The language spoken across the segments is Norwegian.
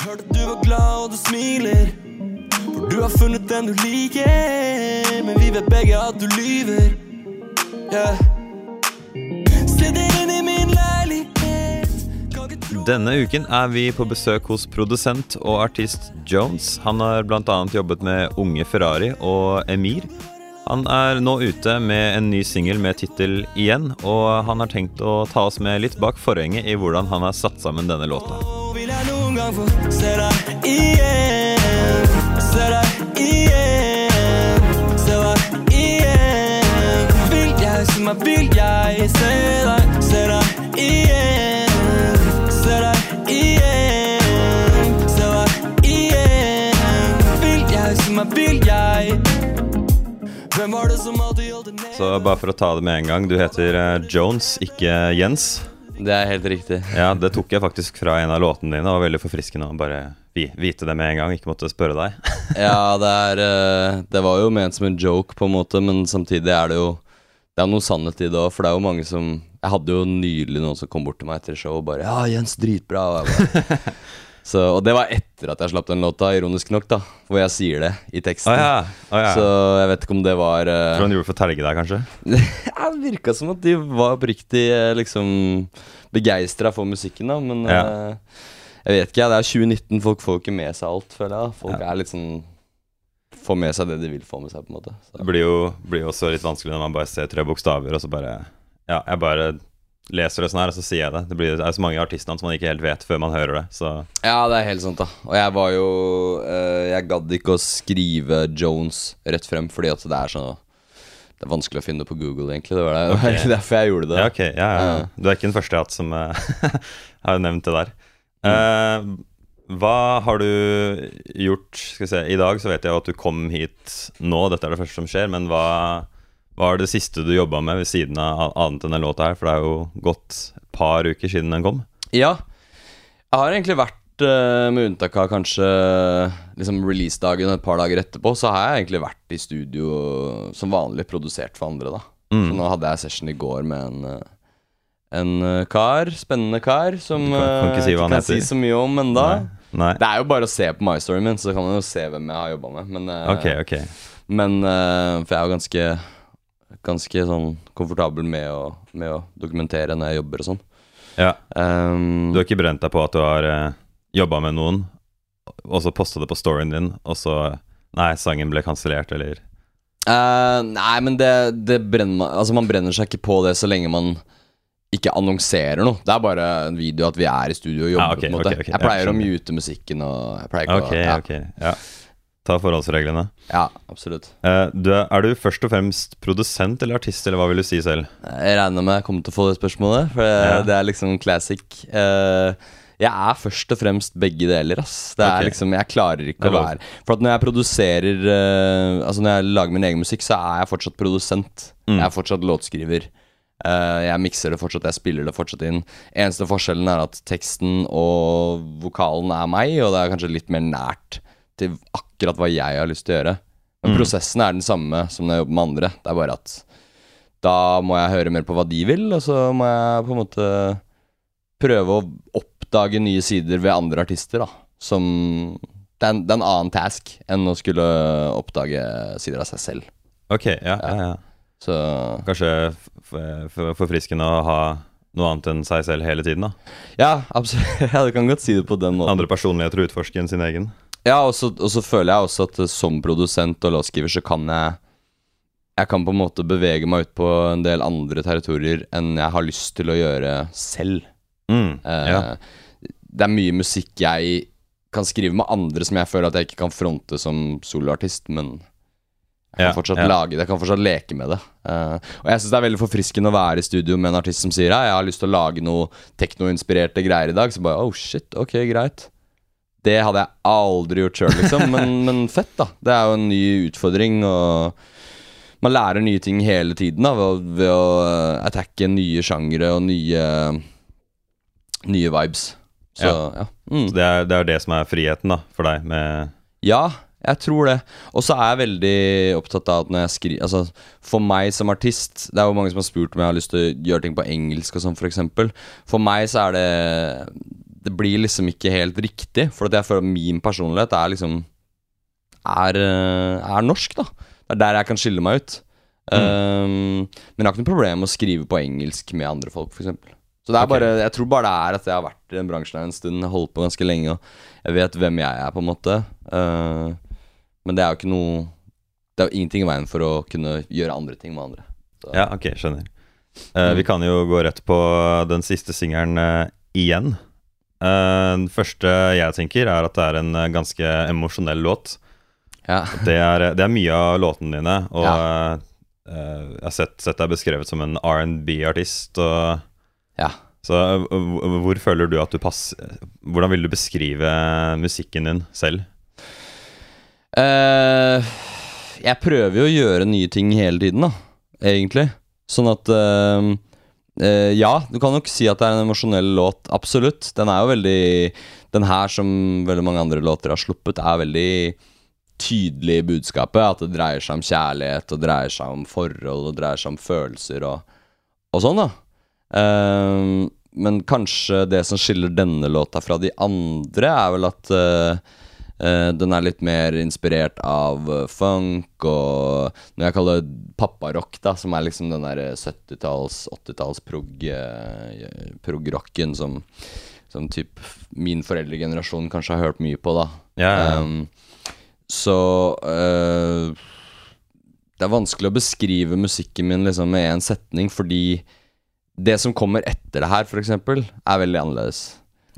Hørte du var glad og du smiler. For du har funnet den du liker. Men vi vet begge at du lyver. Yeah. Denne uken er vi på besøk hos produsent og artist Jones. Han har bl.a. jobbet med Unge Ferrari og Emir. Han er nå ute med en ny singel med tittel 'Igjen', og han har tenkt å ta oss med litt bak forhenget i hvordan han har satt sammen denne låta. Noen gang få se deg igjen? Se deg igjen. Se deg igjen. Vil jeg se meg, vil jeg se deg, se deg igjen. Så bare for å ta det med en gang, du heter eh, Jones, ikke Jens. Det er helt riktig. Ja, det tok jeg faktisk fra en av låtene dine. Det var veldig forfriskende å bare vite det med en gang, ikke måtte spørre deg. Ja, det er eh, Det var jo ment som en joke, på en måte, men samtidig er det jo Det er noe sannhet i det òg, for det er jo mange som Jeg hadde jo nylig noen som kom bort til meg etter show og bare 'Ja, Jens, dritbra'. Og, jeg bare, så, og det var etter at jeg slapp den låta, ironisk nok, da. Hvor jeg sier det i teksten. Å ja. Å ja. Så jeg vet ikke om det var uh... Tror du han gjorde det for å terge deg, kanskje? Det virka som at de var oppriktig eh, liksom begeistra for musikken, da. Men Ja. uh, jeg vet ikke, det er 2019, folk får jo ikke med seg alt, føler jeg. da. Folk er litt sånn Får med seg det de vil få med seg, på en måte. Så. Det blir jo, blir også litt vanskelig når man bare ser tre bokstaver, og så bare Ja, jeg bare leser det sånn her, og så sier jeg det. Det, blir, det er så mange artistnavn som man ikke helt vet før man hører det, så Ja, det er helt sant, da. Og jeg var jo eh, Jeg gadd ikke å skrive Jones rett frem, fordi at det er sånn Det er vanskelig å finne på Google, egentlig. Det var, det. det derfor jeg gjorde det. Ja, ok. Ja, ja. Du er ikke den første jeg har hatt som eh, har nevnt det der. Uh, hva har du gjort Skal vi se, I dag så vet jeg jo at du kom hit nå, dette er det første som skjer, men hva, hva er det siste du jobba med ved siden av annet enn den låta her? For det er jo gått et par uker siden den kom. Ja. Jeg har egentlig vært, eh, med unntak av kanskje liksom releasedagen et par dager etterpå, så har jeg egentlig vært i studio som vanlig, produsert for andre, da. Mm. Så nå hadde jeg session i går med en eh, en eh, kar, spennende kar, som Du kan- kan ikke si hva han kan si så mye om enda. Nei. Nei. Det er jo bare å se på MyStoryen min, så kan man jo se hvem jeg har jobba med. Men, okay, Ok, ok. men For jeg er jo ganske Ganske sånn komfortabel med å, med å dokumentere når jeg jobber og sånn. Ja. Um, Du har ikke brent deg på at du har uh, jobba med noen, og så posta det på storyen din, og så Nei, sangen ble kansellert, eller Uh, nei, men det, det brenner man Altså, man brenner seg ikke på det så lenge man ikke annonserer noe. Det er bare en video at vi er i studio og jobber. Ah, okay, på en måte ok, ok. Jeg pleier Ja, å mute musikken og jeg pleier ikke å ja. Ja. Ta forholdsreglene. ja, absolutt. Eh, du er, du først og fremst produsent eller artist, eller hva vil du si selv? Jeg regner med jeg kommer til å få det spørsmålet, for det, Ja. det er liksom classic. Eh, jeg er først og fremst begge deler, ass. Det er liksom, Jeg klarer ikke Det å være For at når jeg produserer eh, Altså når jeg lager min egen musikk, så er jeg fortsatt produsent. Mm. Jeg er fortsatt låtskriver. Uh, jeg mikser det fortsatt, jeg spiller det fortsatt inn. Eneste forskjellen er at teksten og vokalen er meg, og det er kanskje litt mer nært til akkurat hva jeg har lyst til å gjøre. Men Mm. prosessen er den samme som når jeg jobber med andre. Det er bare at da må jeg høre mer på hva de vil, og så må jeg på en måte prøve å oppdage nye sider ved andre artister, da. Som Det er en, det er en annen task enn å skulle oppdage sider av seg selv. Ok, ja, ja, ja. Så Kanskje forfriskende å ha noe annet enn seg selv hele tiden, da. ja, absolutt. Ja, du kan godt si det på den måten. Andre personligheter og utforske enn sin egen. Ja, og så, føler jeg også at eh, som produsent og låtskriver så kan jeg Jeg kan på en måte bevege meg ut på en del andre territorier enn jeg har lyst til å gjøre selv. Mm, Eh. Det er mye musikk jeg kan skrive med andre som jeg føler at jeg ikke kan fronte som soloartist, men jeg kan Ja, fortsatt ja. lage det, jeg kan fortsatt leke med det. Eh, og jeg syns det er veldig forfriskende å være i studio med en artist som sier «Ja, jeg har lyst til å lage noe teknoinspirerte greier i dag. Så bare oh shit, ok, greit. Det hadde jeg aldri gjort sjøl, liksom. Men, men fett, da. Det er jo en ny utfordring, og man lærer nye ting hele tiden da, ved, å- ved å eh, attacke nye sjangere og nye Nye vibes. Så ja. Mm. Så det er, det er det som er friheten, da, for deg, med Ja, jeg tror det. Og så er jeg veldig opptatt av at når jeg skriver Altså, for meg som artist Det er jo mange som har spurt om jeg har lyst til å gjøre ting på engelsk og sånn, for eksempel. For meg så er det det blir liksom ikke helt riktig. For at jeg føler at min personlighet er liksom er, eh, er norsk, da. Det er der jeg kan skille meg ut. Um, men jeg har ikke noe problem med å skrive på engelsk med andre folk, f.eks. Så det er okay. bare, jeg tror bare det er at jeg har vært i den bransjen her en stund, jeg holdt på ganske lenge, og jeg vet hvem jeg er, på en måte. Uh, men det er jo ikke noe Det er jo ingenting i veien for å kunne gjøre andre ting med andre. Så, Ja, ok, skjønner. Eh, vi kan jo gå rett på den siste singelen uh, igjen. Eh, den første jeg tenker, er at det er en eh, ganske emosjonell låt. ja. Det er, det er mye av låtene dine, og Ja. eh, jeg har sett, sett deg beskrevet som en R&B-artist. Ja. så hvor, føler du at du passer Hvordan vil du beskrive musikken din selv? Uh, jeg prøver jo å gjøre nye ting hele tiden, da, egentlig. Sånn at eh, eh, Ja, du kan nok si at det er en emosjonell låt. Absolutt. Den er jo veldig Den her, som veldig mange andre låter har sluppet, er veldig tydelig i budskapet. At det dreier seg om kjærlighet, og dreier seg om forhold, og dreier seg om følelser og, og sånn, da. Uh, men kanskje det som skiller denne låta fra de andre, er vel at eh, Eh, den er litt mer inspirert av eh, funk og Når jeg kaller det papparock, da, som er liksom den der 70-talls, 80-talls prog, eh, prog-rocken som, som typ min foreldregenerasjon kanskje har hørt mye på, da. Ja, ja. Um, så uh, Det er vanskelig å beskrive musikken min liksom med én setning, fordi det som kommer etter det her, f.eks., er veldig annerledes.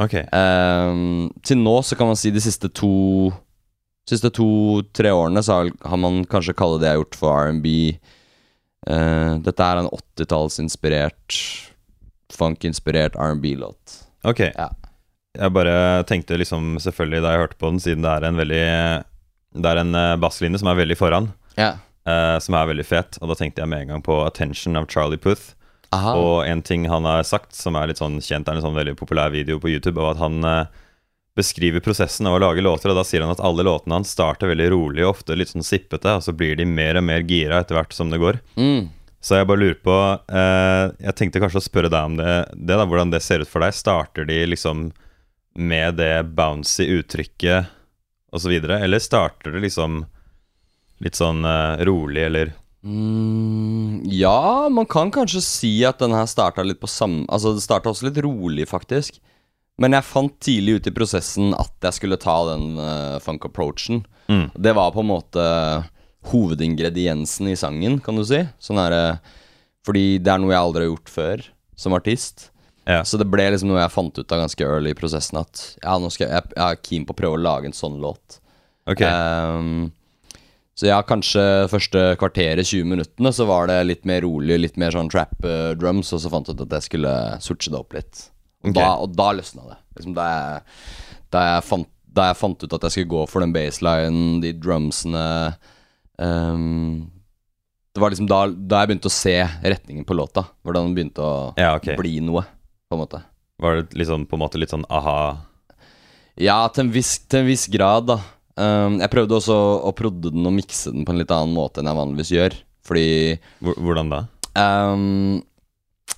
Ok, Um, til nå så kan man si de siste to Siste to-tre årene så har, man kanskje kalle det jeg har gjort for R&B Uh, Dette er en 80-tallsinspirert Funk-inspirert R&B-låt ok. Ja. Jeg bare tenkte liksom selvfølgelig da jeg hørte på den, siden det er en veldig Det er en eh, basslinje som er veldig foran, Ja. uh, som er veldig fet, og da tenkte jeg med en gang på 'Attention' av Charlie Puth. Aha Og en ting han har sagt som er litt sånn kjent, er en sånn veldig populær video på YouTube, og at han eh, beskriver prosessen av å lage låter, og da sier han at alle låtene hans starter veldig rolig, og ofte litt sånn sippete, og så blir de mer og mer gira etter hvert som det går. mm. Så jeg bare lurer på eh, Jeg tenkte kanskje å spørre deg om det, det da, hvordan det ser ut for deg. Starter de liksom med det bouncy uttrykket osv., eller starter det liksom litt sånn eh, rolig, eller Mm, ja, man kan kanskje si at den her starta litt på samme Altså, det starta også litt rolig, faktisk. Men jeg fant tidlig ut i prosessen at jeg skulle ta den uh, funk-approachen. Mm. Det var på en måte hovedingrediensen i sangen, kan du si. Sånn her, det Fordi det er noe jeg aldri har gjort før som artist. Ja. Så det ble liksom noe jeg fant ut av ganske early i prosessen. At ja, nå skal jeg, jeg er keen på å prøve å lage en sånn låt. Ok. Ehm, så ja, kanskje første kvarteret, 20 minuttene, så var det litt mer rolig, litt mer sånn trap uh, drums, og så fant jeg ut at jeg skulle switche det opp litt. Og, okay. da, og da løsna det. Liksom da, jeg, da, jeg fant, da jeg fant ut at jeg skulle gå for den baselinen, de drumsene um, Det var liksom da, jeg begynte å se retningen på låta. Hvordan den begynte å Ja, okay. bli noe, på en måte. Var det liksom på en måte litt sånn aha Ja, til en viss, til en viss grad, da. Um, jeg prøvde også å prodde den og mikse den på en litt annen måte enn jeg vanligvis gjør. Fordi Hvordan da? um,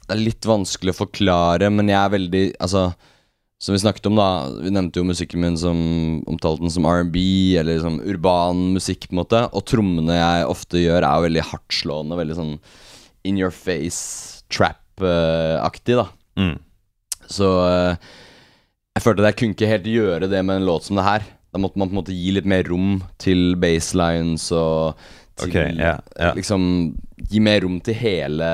Det er litt vanskelig å forklare, men jeg er veldig Altså, som vi snakket om, da. Vi nevnte jo musikken min som omtalte den som R&B, eller som urban musikk, på en måte. Og trommene jeg ofte gjør, er jo veldig hardtslående. Veldig sånn in your face, trap-aktig, da. Mm. Så eh, jeg følte at jeg kunne ikke helt gjøre det med en låt som det her. Da måtte man på en måte gi litt mer rom til baselines og til okay, yeah, yeah. Liksom gi mer rom til hele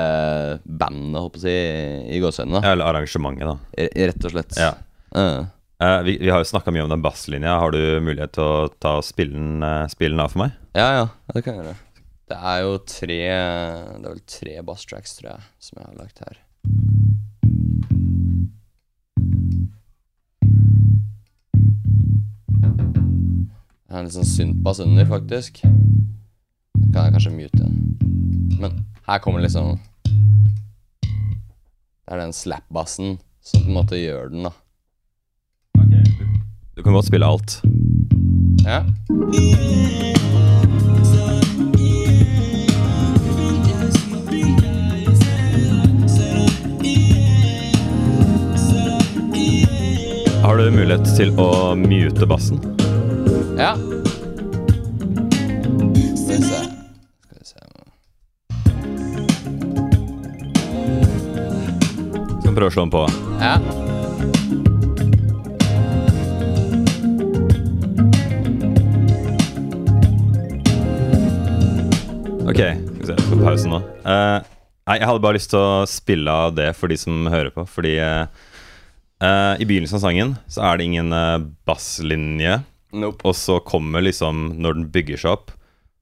bandet, håper jeg si, i gåseøynene. Ja, Eller arrangementet, da. R Rett og slett. Ja. Uh. Uh, vi, vi har jo snakka mye om den basslinja. Har du mulighet til å ta spillen, spille den, eh, spille den av for meg? ja, ja, det kan jeg gjøre. Det er jo tre Det er vel tre basstracks, tror jeg, som jeg har lagt her. En litt sånn syntbass under, faktisk. Det kan jeg kanskje mute igjen. Men her kommer liksom Det er den slap-bassen som på en måte gjør den, da. Du kan godt spille alt. Ja. Har har du mulighet til å mute bassen. Ja. Skal vi se. Skal vi se. Skal prøve å slå den på. Ja. Ok, skal vi se, På pausen nå. Eh, nei, jeg hadde bare lyst til å spille av det for de som hører på. Fordi eh, eh, i begynnelsen av sangen så er det ingen eh, basslinje. Nope. Og så kommer liksom, når den bygger seg opp,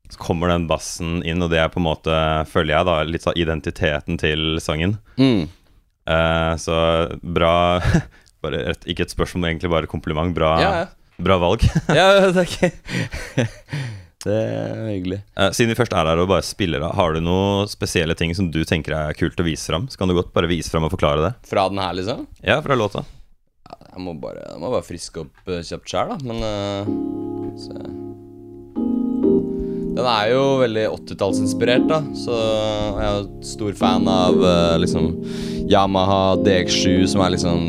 så kommer den bassen inn, og det er på en måte, føler jeg, da, litt sånn identiteten til sangen. Mm. Eh, så bra et, Ikke et spørsmål, egentlig bare kompliment. Bra, Ja, ja. bra valg. Ja, takk. det er hyggelig. Eh, siden vi først er her og bare spiller av, har du noen spesielle ting som du tenker er kult å vise fram? Så kan du godt bare vise fram og forklare det. Fra den her, liksom? Ja, fra låta. Jeg må bare, jeg må bare friske opp uh, kjapt sjæl, da. Men uh, se. Den er jo veldig 80-tallsinspirert, da. Så jeg er stor fan av uh, liksom Yamaha DX7, som er liksom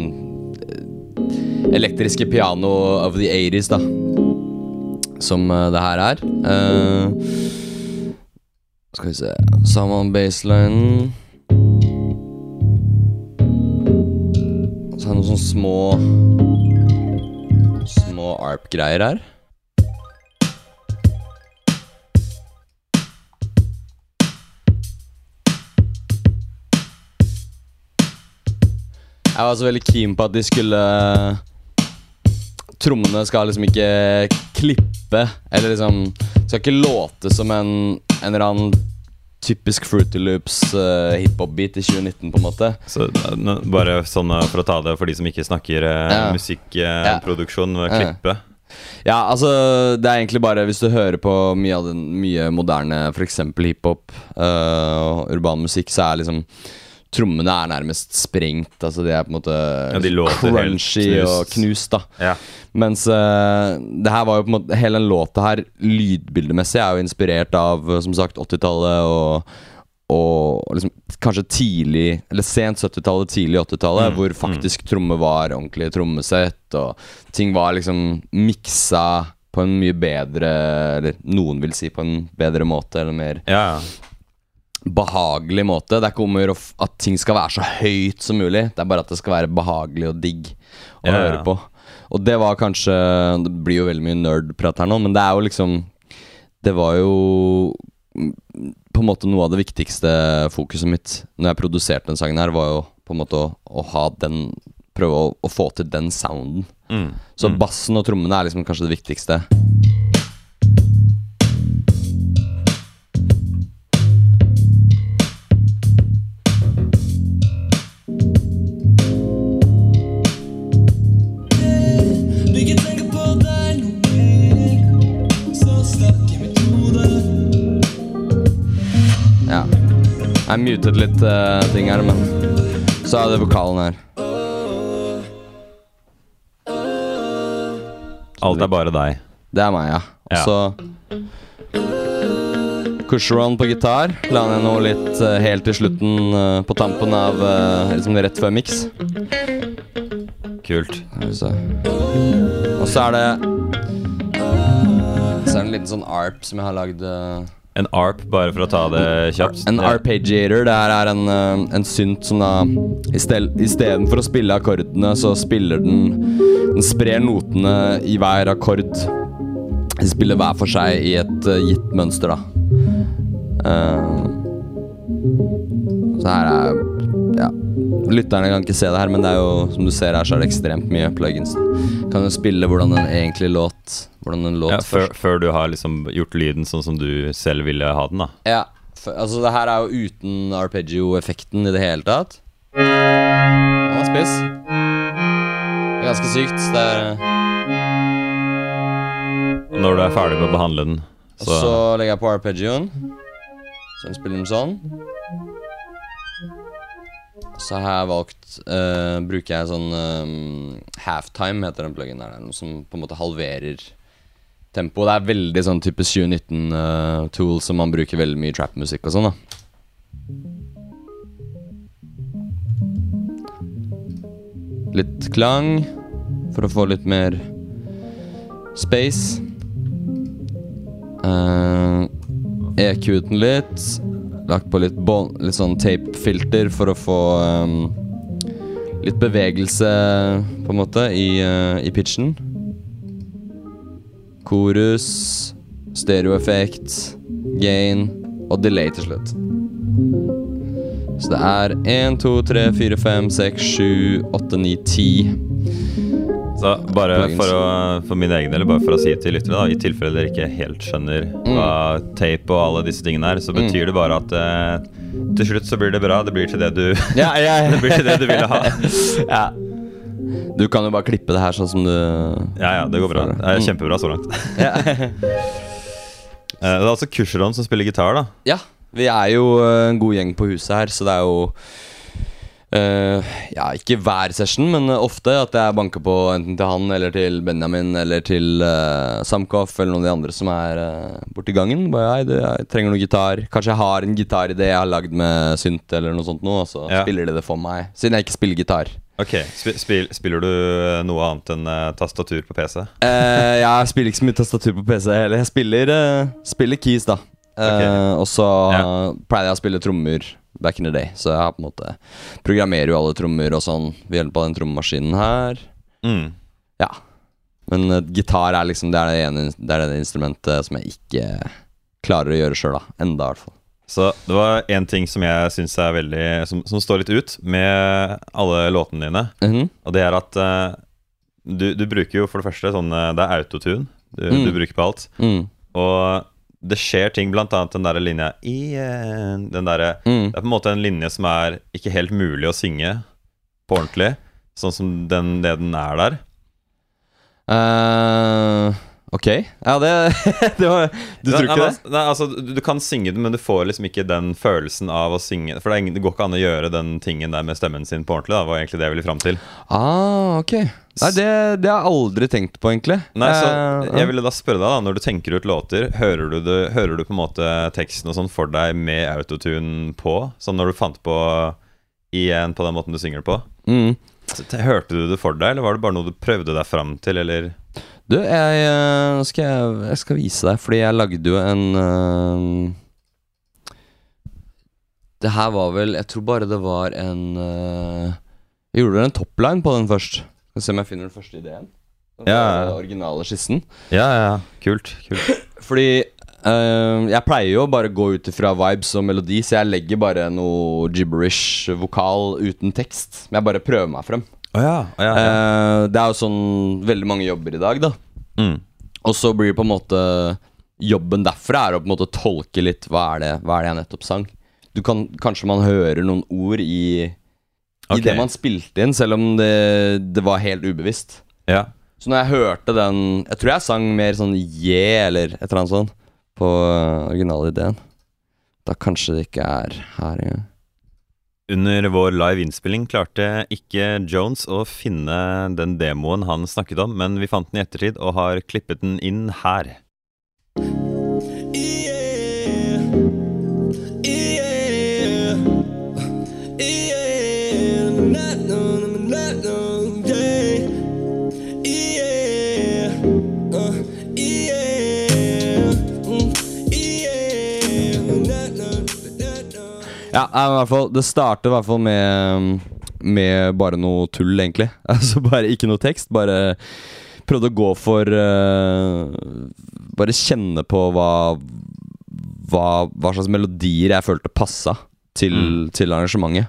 uh, elektriske piano of the 80s, da. Som det her er. Skal vi se Saman baseline. Noen sånne små Små arp-greier her. Jeg var så veldig keen på at de skulle Trommene skal liksom ikke klippe, eller liksom Skal ikke låte som en, en eller annen typisk Fruity Loops uh, hiphop-beat i 2019, på en måte. Så eh, bare sånn for å ta det for de som ikke snakker uh, Ja. musikkproduksjon, Ja. klippe. Ja, altså Det er egentlig bare hvis du hører på mye av den mye moderne f.eks. hiphop og urban musikk, så er liksom Trommene er nærmest sprengt. Altså De er på en måte de crunchy crunchy og knust. knust. da Ja. Mens uh, det her var jo på en måte hele den låta her, lydbildemessig, er jo inspirert av som sagt 80-tallet og og liksom kanskje tidlig Eller sent 70-tallet, tidlig 80-tallet, Mm, hvor faktisk tromme var ordentlig trommesett, og ting var liksom miksa på en mye bedre Eller noen vil si på en bedre måte, eller mer ja. Behagelig måte. Det er ikke om å gjøre at ting skal være så høyt som mulig, det er bare at det skal være behagelig og digg å Ja, høre på. Og det var kanskje Det blir jo veldig mye nerdprat her nå, men det er jo liksom Det var jo på en måte noe av det viktigste fokuset mitt når jeg produserte den sangen her, var jo på en måte å, å ha den Prøve å, å få til den sounden. Mm. Så mm. bassen og trommene er liksom kanskje det viktigste. Jeg mutet litt uh, ting her, men så er det vokalen her. Alt er bare deg. Det er meg, ja. Og så Cushron på gitar. La ned noe litt uh, helt til slutten uh, på tampen av Liksom rett før miks. Kult. Og så er det Så er det en liten sånn arp som jeg har lagd En arp, bare for å ta det kjapt. En arpeggiator. Det er en, eh, en synt som da Istedenfor å spille akkordene, så spiller den Den sprer notene i hver akkord. De spiller hver for seg i et eh, gitt mønster, da. Uh, så her er. Lytterne kan ikke se det her, men det er jo som du ser her, så er det ekstremt mye plugins. Kan jo spille hvordan en egentlig låt Hvordan en låt Ja, før, først. før du har liksom gjort lyden sånn som du selv ville ha den, da. Ja, for, altså det her er jo uten arpeggio-effekten i det hele tatt. Den er spiss. Ganske sykt. Det er, når du er ferdig med å behandle den, og så, så legger jeg på arpeggioen. Så den spiller den sånn. Så har jeg valgt uh, Bruker jeg sånn um, halftime, heter den pluggen der. Er som på en måte halverer tempoet. Det er veldig sånn type 2019-tool som man bruker veldig mye trap-musikk og sånn, da. Litt klang. for å få litt mer space. Uh, EQ-en litt. Lagt på litt, bon, litt sånn tape-filter for å få um, litt bevegelse, på en måte, i, uh, i pitchen. Korus, stereoeffekt, gain og delay til slutt. Så det er 1, 2, 3, 4, 5, 6, 7, 8, 9, 10. Så bare for, å, for min egen del, bare for å si til lytterne, i tilfelle dere ikke helt skjønner Mm. hva tape og alle disse tingene er, så betyr det bare at eh, til slutt så blir det bra. Det blir til det du Ja, ja, Det blir til det du ville ha. ja. Du kan jo bare klippe det her sånn som du Ja, ja, det går bra. Det er Mm. kjempebra så langt. Eh, Det er altså Kusheron som spiller gitar, da. ja. Vi er jo eh, en god gjeng på huset her, så det er jo eh, Ja, ikke hver session, men ofte at jeg banker på enten til han eller til Benjamin eller til uh, Samkoff eller noen av de andre som er uh, borti gangen. Bare hei, du, jeg trenger noe gitar. Kanskje jeg har en gitaridé jeg har lagd med synt eller noe sånt nå, og så Ja. spiller de det for meg. Siden jeg ikke spiller gitar. Ok, spi- spil, Spiller du noe annet enn uh, tastatur på PC? Jeg spiller ikke så mye tastatur på PC heller. Jeg spiller, spiller keys, da. Eh, Ok. Og så Ja. pleide jeg å spille trommer back in the day. Så jeg på en måte programmerer jo alle trommer og sånn ved hjelp av den trommemaskinen her. Mm. Ja. Men uh, gitar er liksom Det er det ene Det er det instrumentet som jeg ikke klarer å gjøre sjøl, da. Enda, i hvert fall. Så det var én ting som jeg syns er veldig som, som står litt ut med alle låtene dine. Mhm. Og det er at uh, du, du bruker jo for det første sånn eh, Det er autotune du, Mm. du bruker på alt. mm. Og det skjer ting, blant annet den derre linja Igjen Den derre Mm. Det er på en måte en linje som er ikke helt mulig å synge på ordentlig. Sånn som den, det den er der. Uh, ok. Ja, det, det var Du tror ikke det? Nei, altså, du, du kan synge den, men du får liksom ikke den følelsen av å synge For det, ingen, det går ikke an å gjøre den tingen der med stemmen sin på ordentlig. Da, var egentlig det jeg ville fram til. Ah, ok. Nei, det, det har jeg aldri tenkt på, egentlig. Nei, så Eh, jeg ville da spørre deg, da når du tenker ut låter, hører du, det, hører du på en måte teksten og sånn for deg med autotune på? Sånn når du fant på igjen på den måten du synger på? mm. Hørte du det for deg, eller var det bare noe du prøvde deg fram til, eller? Du, jeg, eh, skal jeg, jeg skal vise deg, fordi jeg lagde jo en uh, Det her var vel Jeg tror bare det var en uh, Jeg gjorde en topline på den først. Skal se om jeg finner den første ideen. Den Ja. Den originale skissen. Ja, ja, kult. kult. Fordi eh, jeg pleier jo bare å gå ut ifra vibes og melodi, så jeg legger bare noe gibberish vokal uten tekst. Men jeg bare prøver meg frem. Oh, ja, Oh, ja, ja. Uh, det er jo sånn veldig mange jobber i dag, da. Mm. Og så blir det på en måte Jobben derfra er å på en måte tolke litt hva er det, hva er det jeg nettopp sang. Du kan, Kanskje man hører noen ord i, Ok. i det man spilte inn, selv om det, det var helt ubevisst. ja. Så når jeg hørte den Jeg tror jeg sang mer sånn yeah eller et eller annet sånt på uh, originalideen. Da kanskje det ikke er her engang. Under vår live innspilling klarte ikke Jones å finne den demoen han snakket om, men vi fant den i ettertid og har klippet den inn her. Ja, i hvert fall Det starter i hvert fall med Med bare noe tull, egentlig. Altså bare ikke noe tekst. Bare prøvde å gå for uh, Bare kjenne på hva hva, hva slags melodier jeg følte passa til, Mm. til arrangementet.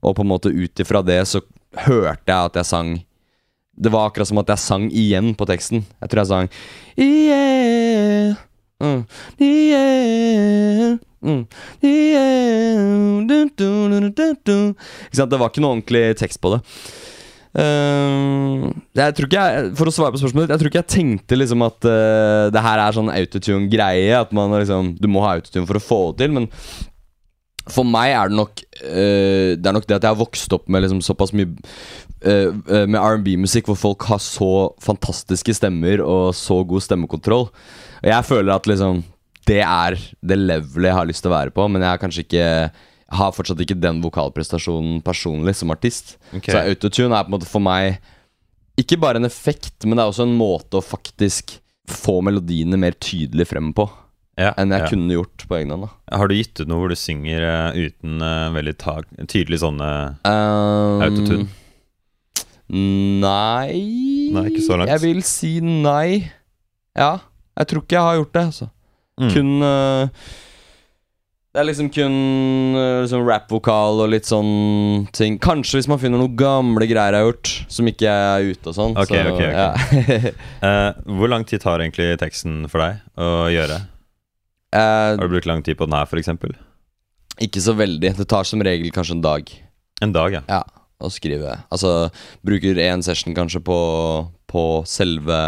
Og på en måte ut ifra det så hørte jeg at jeg sang Det var akkurat som at jeg sang igjen på teksten. Jeg tror jeg sang Yeah, Det var ikke noe ordentlig tekst på det. Uh, jeg tror ikke jeg For å svare på spørsmålet ditt, jeg tror ikke jeg tenkte liksom at uh, det her er sånn autotune-greie. At man liksom Du må ha autotune for å få det til. Men for meg er det nok eh, Det er nok det at jeg har vokst opp med liksom såpass mye eh, Med R&B-musikk hvor folk har så fantastiske stemmer og så god stemmekontroll. Og jeg føler at liksom det er det levelet jeg har lyst til å være på, men jeg har kanskje ikke har fortsatt ikke den vokalprestasjonen personlig som artist. Okay. Så autotune er på en måte for meg Ikke bare en effekt, men det er også en måte å faktisk få melodiene mer tydelig frem på Ja, enn jeg ja. kunne gjort på egen hånd. Har du gitt ut noe hvor du synger uh, uten uh, veldig tag tydelig sånne Um, Autotune? Nei Nei, ikke så langt. Jeg vil si nei. Ja, jeg tror ikke jeg har gjort det. Altså. Mm. Kun øh, Det er liksom kun liksom rap-vokal og litt sånn ting. Kanskje hvis man finner noen gamle greier jeg har gjort, som ikke er ute og sånn. Ok, så, okay, okay. Ja. uh, hvor lang tid tar egentlig teksten for deg å gjøre? Eh, Har du brukt lang tid på den her, f.eks.? ikke så veldig. Det tar som regel kanskje en dag En dag, ja. Ja, å skrive. Altså, bruker én session kanskje på, på selve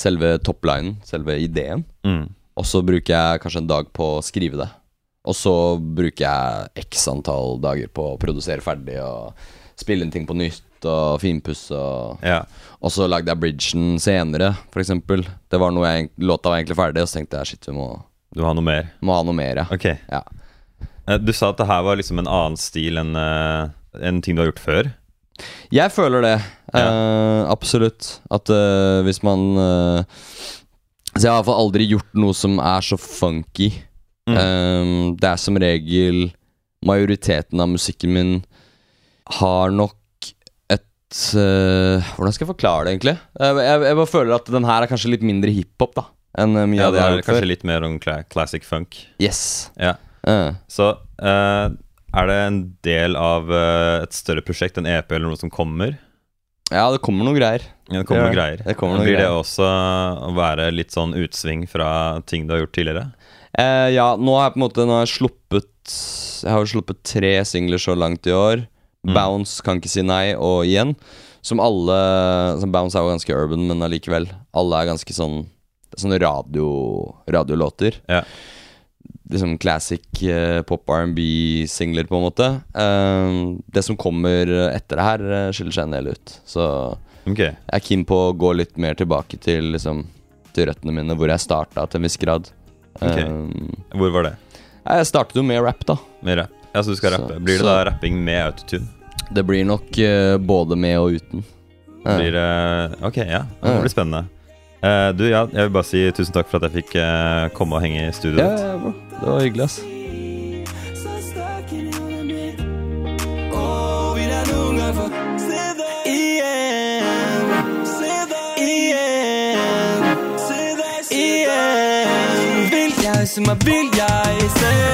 Selve topplinen, selve ideen. Mm. Og så bruker jeg kanskje en dag på å skrive det. Og så bruker jeg x antall dager på å produsere ferdig og spille inn ting på nytt og finpusse og ja. Og så lagde jeg bridgen senere, for eksempel. Det var noe jeg, Låta var egentlig ferdig, og så tenkte jeg shit, vi må, Du har noe mer? må ha noe mer, ja. Ok. Ja. Eh, du sa at det her var liksom en annen stil enn eh, enn ting du har gjort før. Jeg føler det. eh, absolutt. At uh, hvis man uh, Så jeg har i hvert fall aldri gjort noe som er så funky. Mm. Eh, det er som regel Majoriteten av musikken min har nok et Hvordan skal jeg forklare det, egentlig? Jeg, jeg, jeg bare føler at den her er kanskje litt mindre hiphop, da. Enn eh, mye Ja, av det jeg har er før. kanskje litt mer om classic funk. Yes. Ja. Uh. Så uh, er det en del av uh, et større prosjekt, en EP eller noe som kommer? Ja, det kommer noen greier. Ja, det kommer noen greier. det kommer noen Blir det også å være litt sånn utsving fra ting du har gjort tidligere? Ja, nå har jeg på en måte jeg sluppet Jeg har sluppet tre singler så langt i år. Mm. Bounce, Kan ikke si nei og Igjen. Som alle som Bounce er jo ganske urban, men allikevel. Alle er ganske sånn det er Sånne radio, radiolåter. Ja. Liksom classic eh, pop R&B-singler, på en måte. Eh, det som kommer etter det her, eh, skiller seg en del ut. Så okay. jeg er keen på å gå litt mer tilbake til liksom Til røttene mine, hvor jeg starta til en viss grad. Okay. Eh, Hvor var det? Jeg startet jo med rap, da. Med rap. Ja, så du skal Så- rappe. Blir det så- da rapping med autotune? Det blir nok eh, både med og uten. Blir det Ok, ja. Det blir spennende. Eh, du, ja, jeg vil bare si tusen takk for at jeg fikk uh, komme og henge i studioet ditt. ja, bro. Det var hyggelig, ass. Som jeg se? Se? Se? Vil jeg, så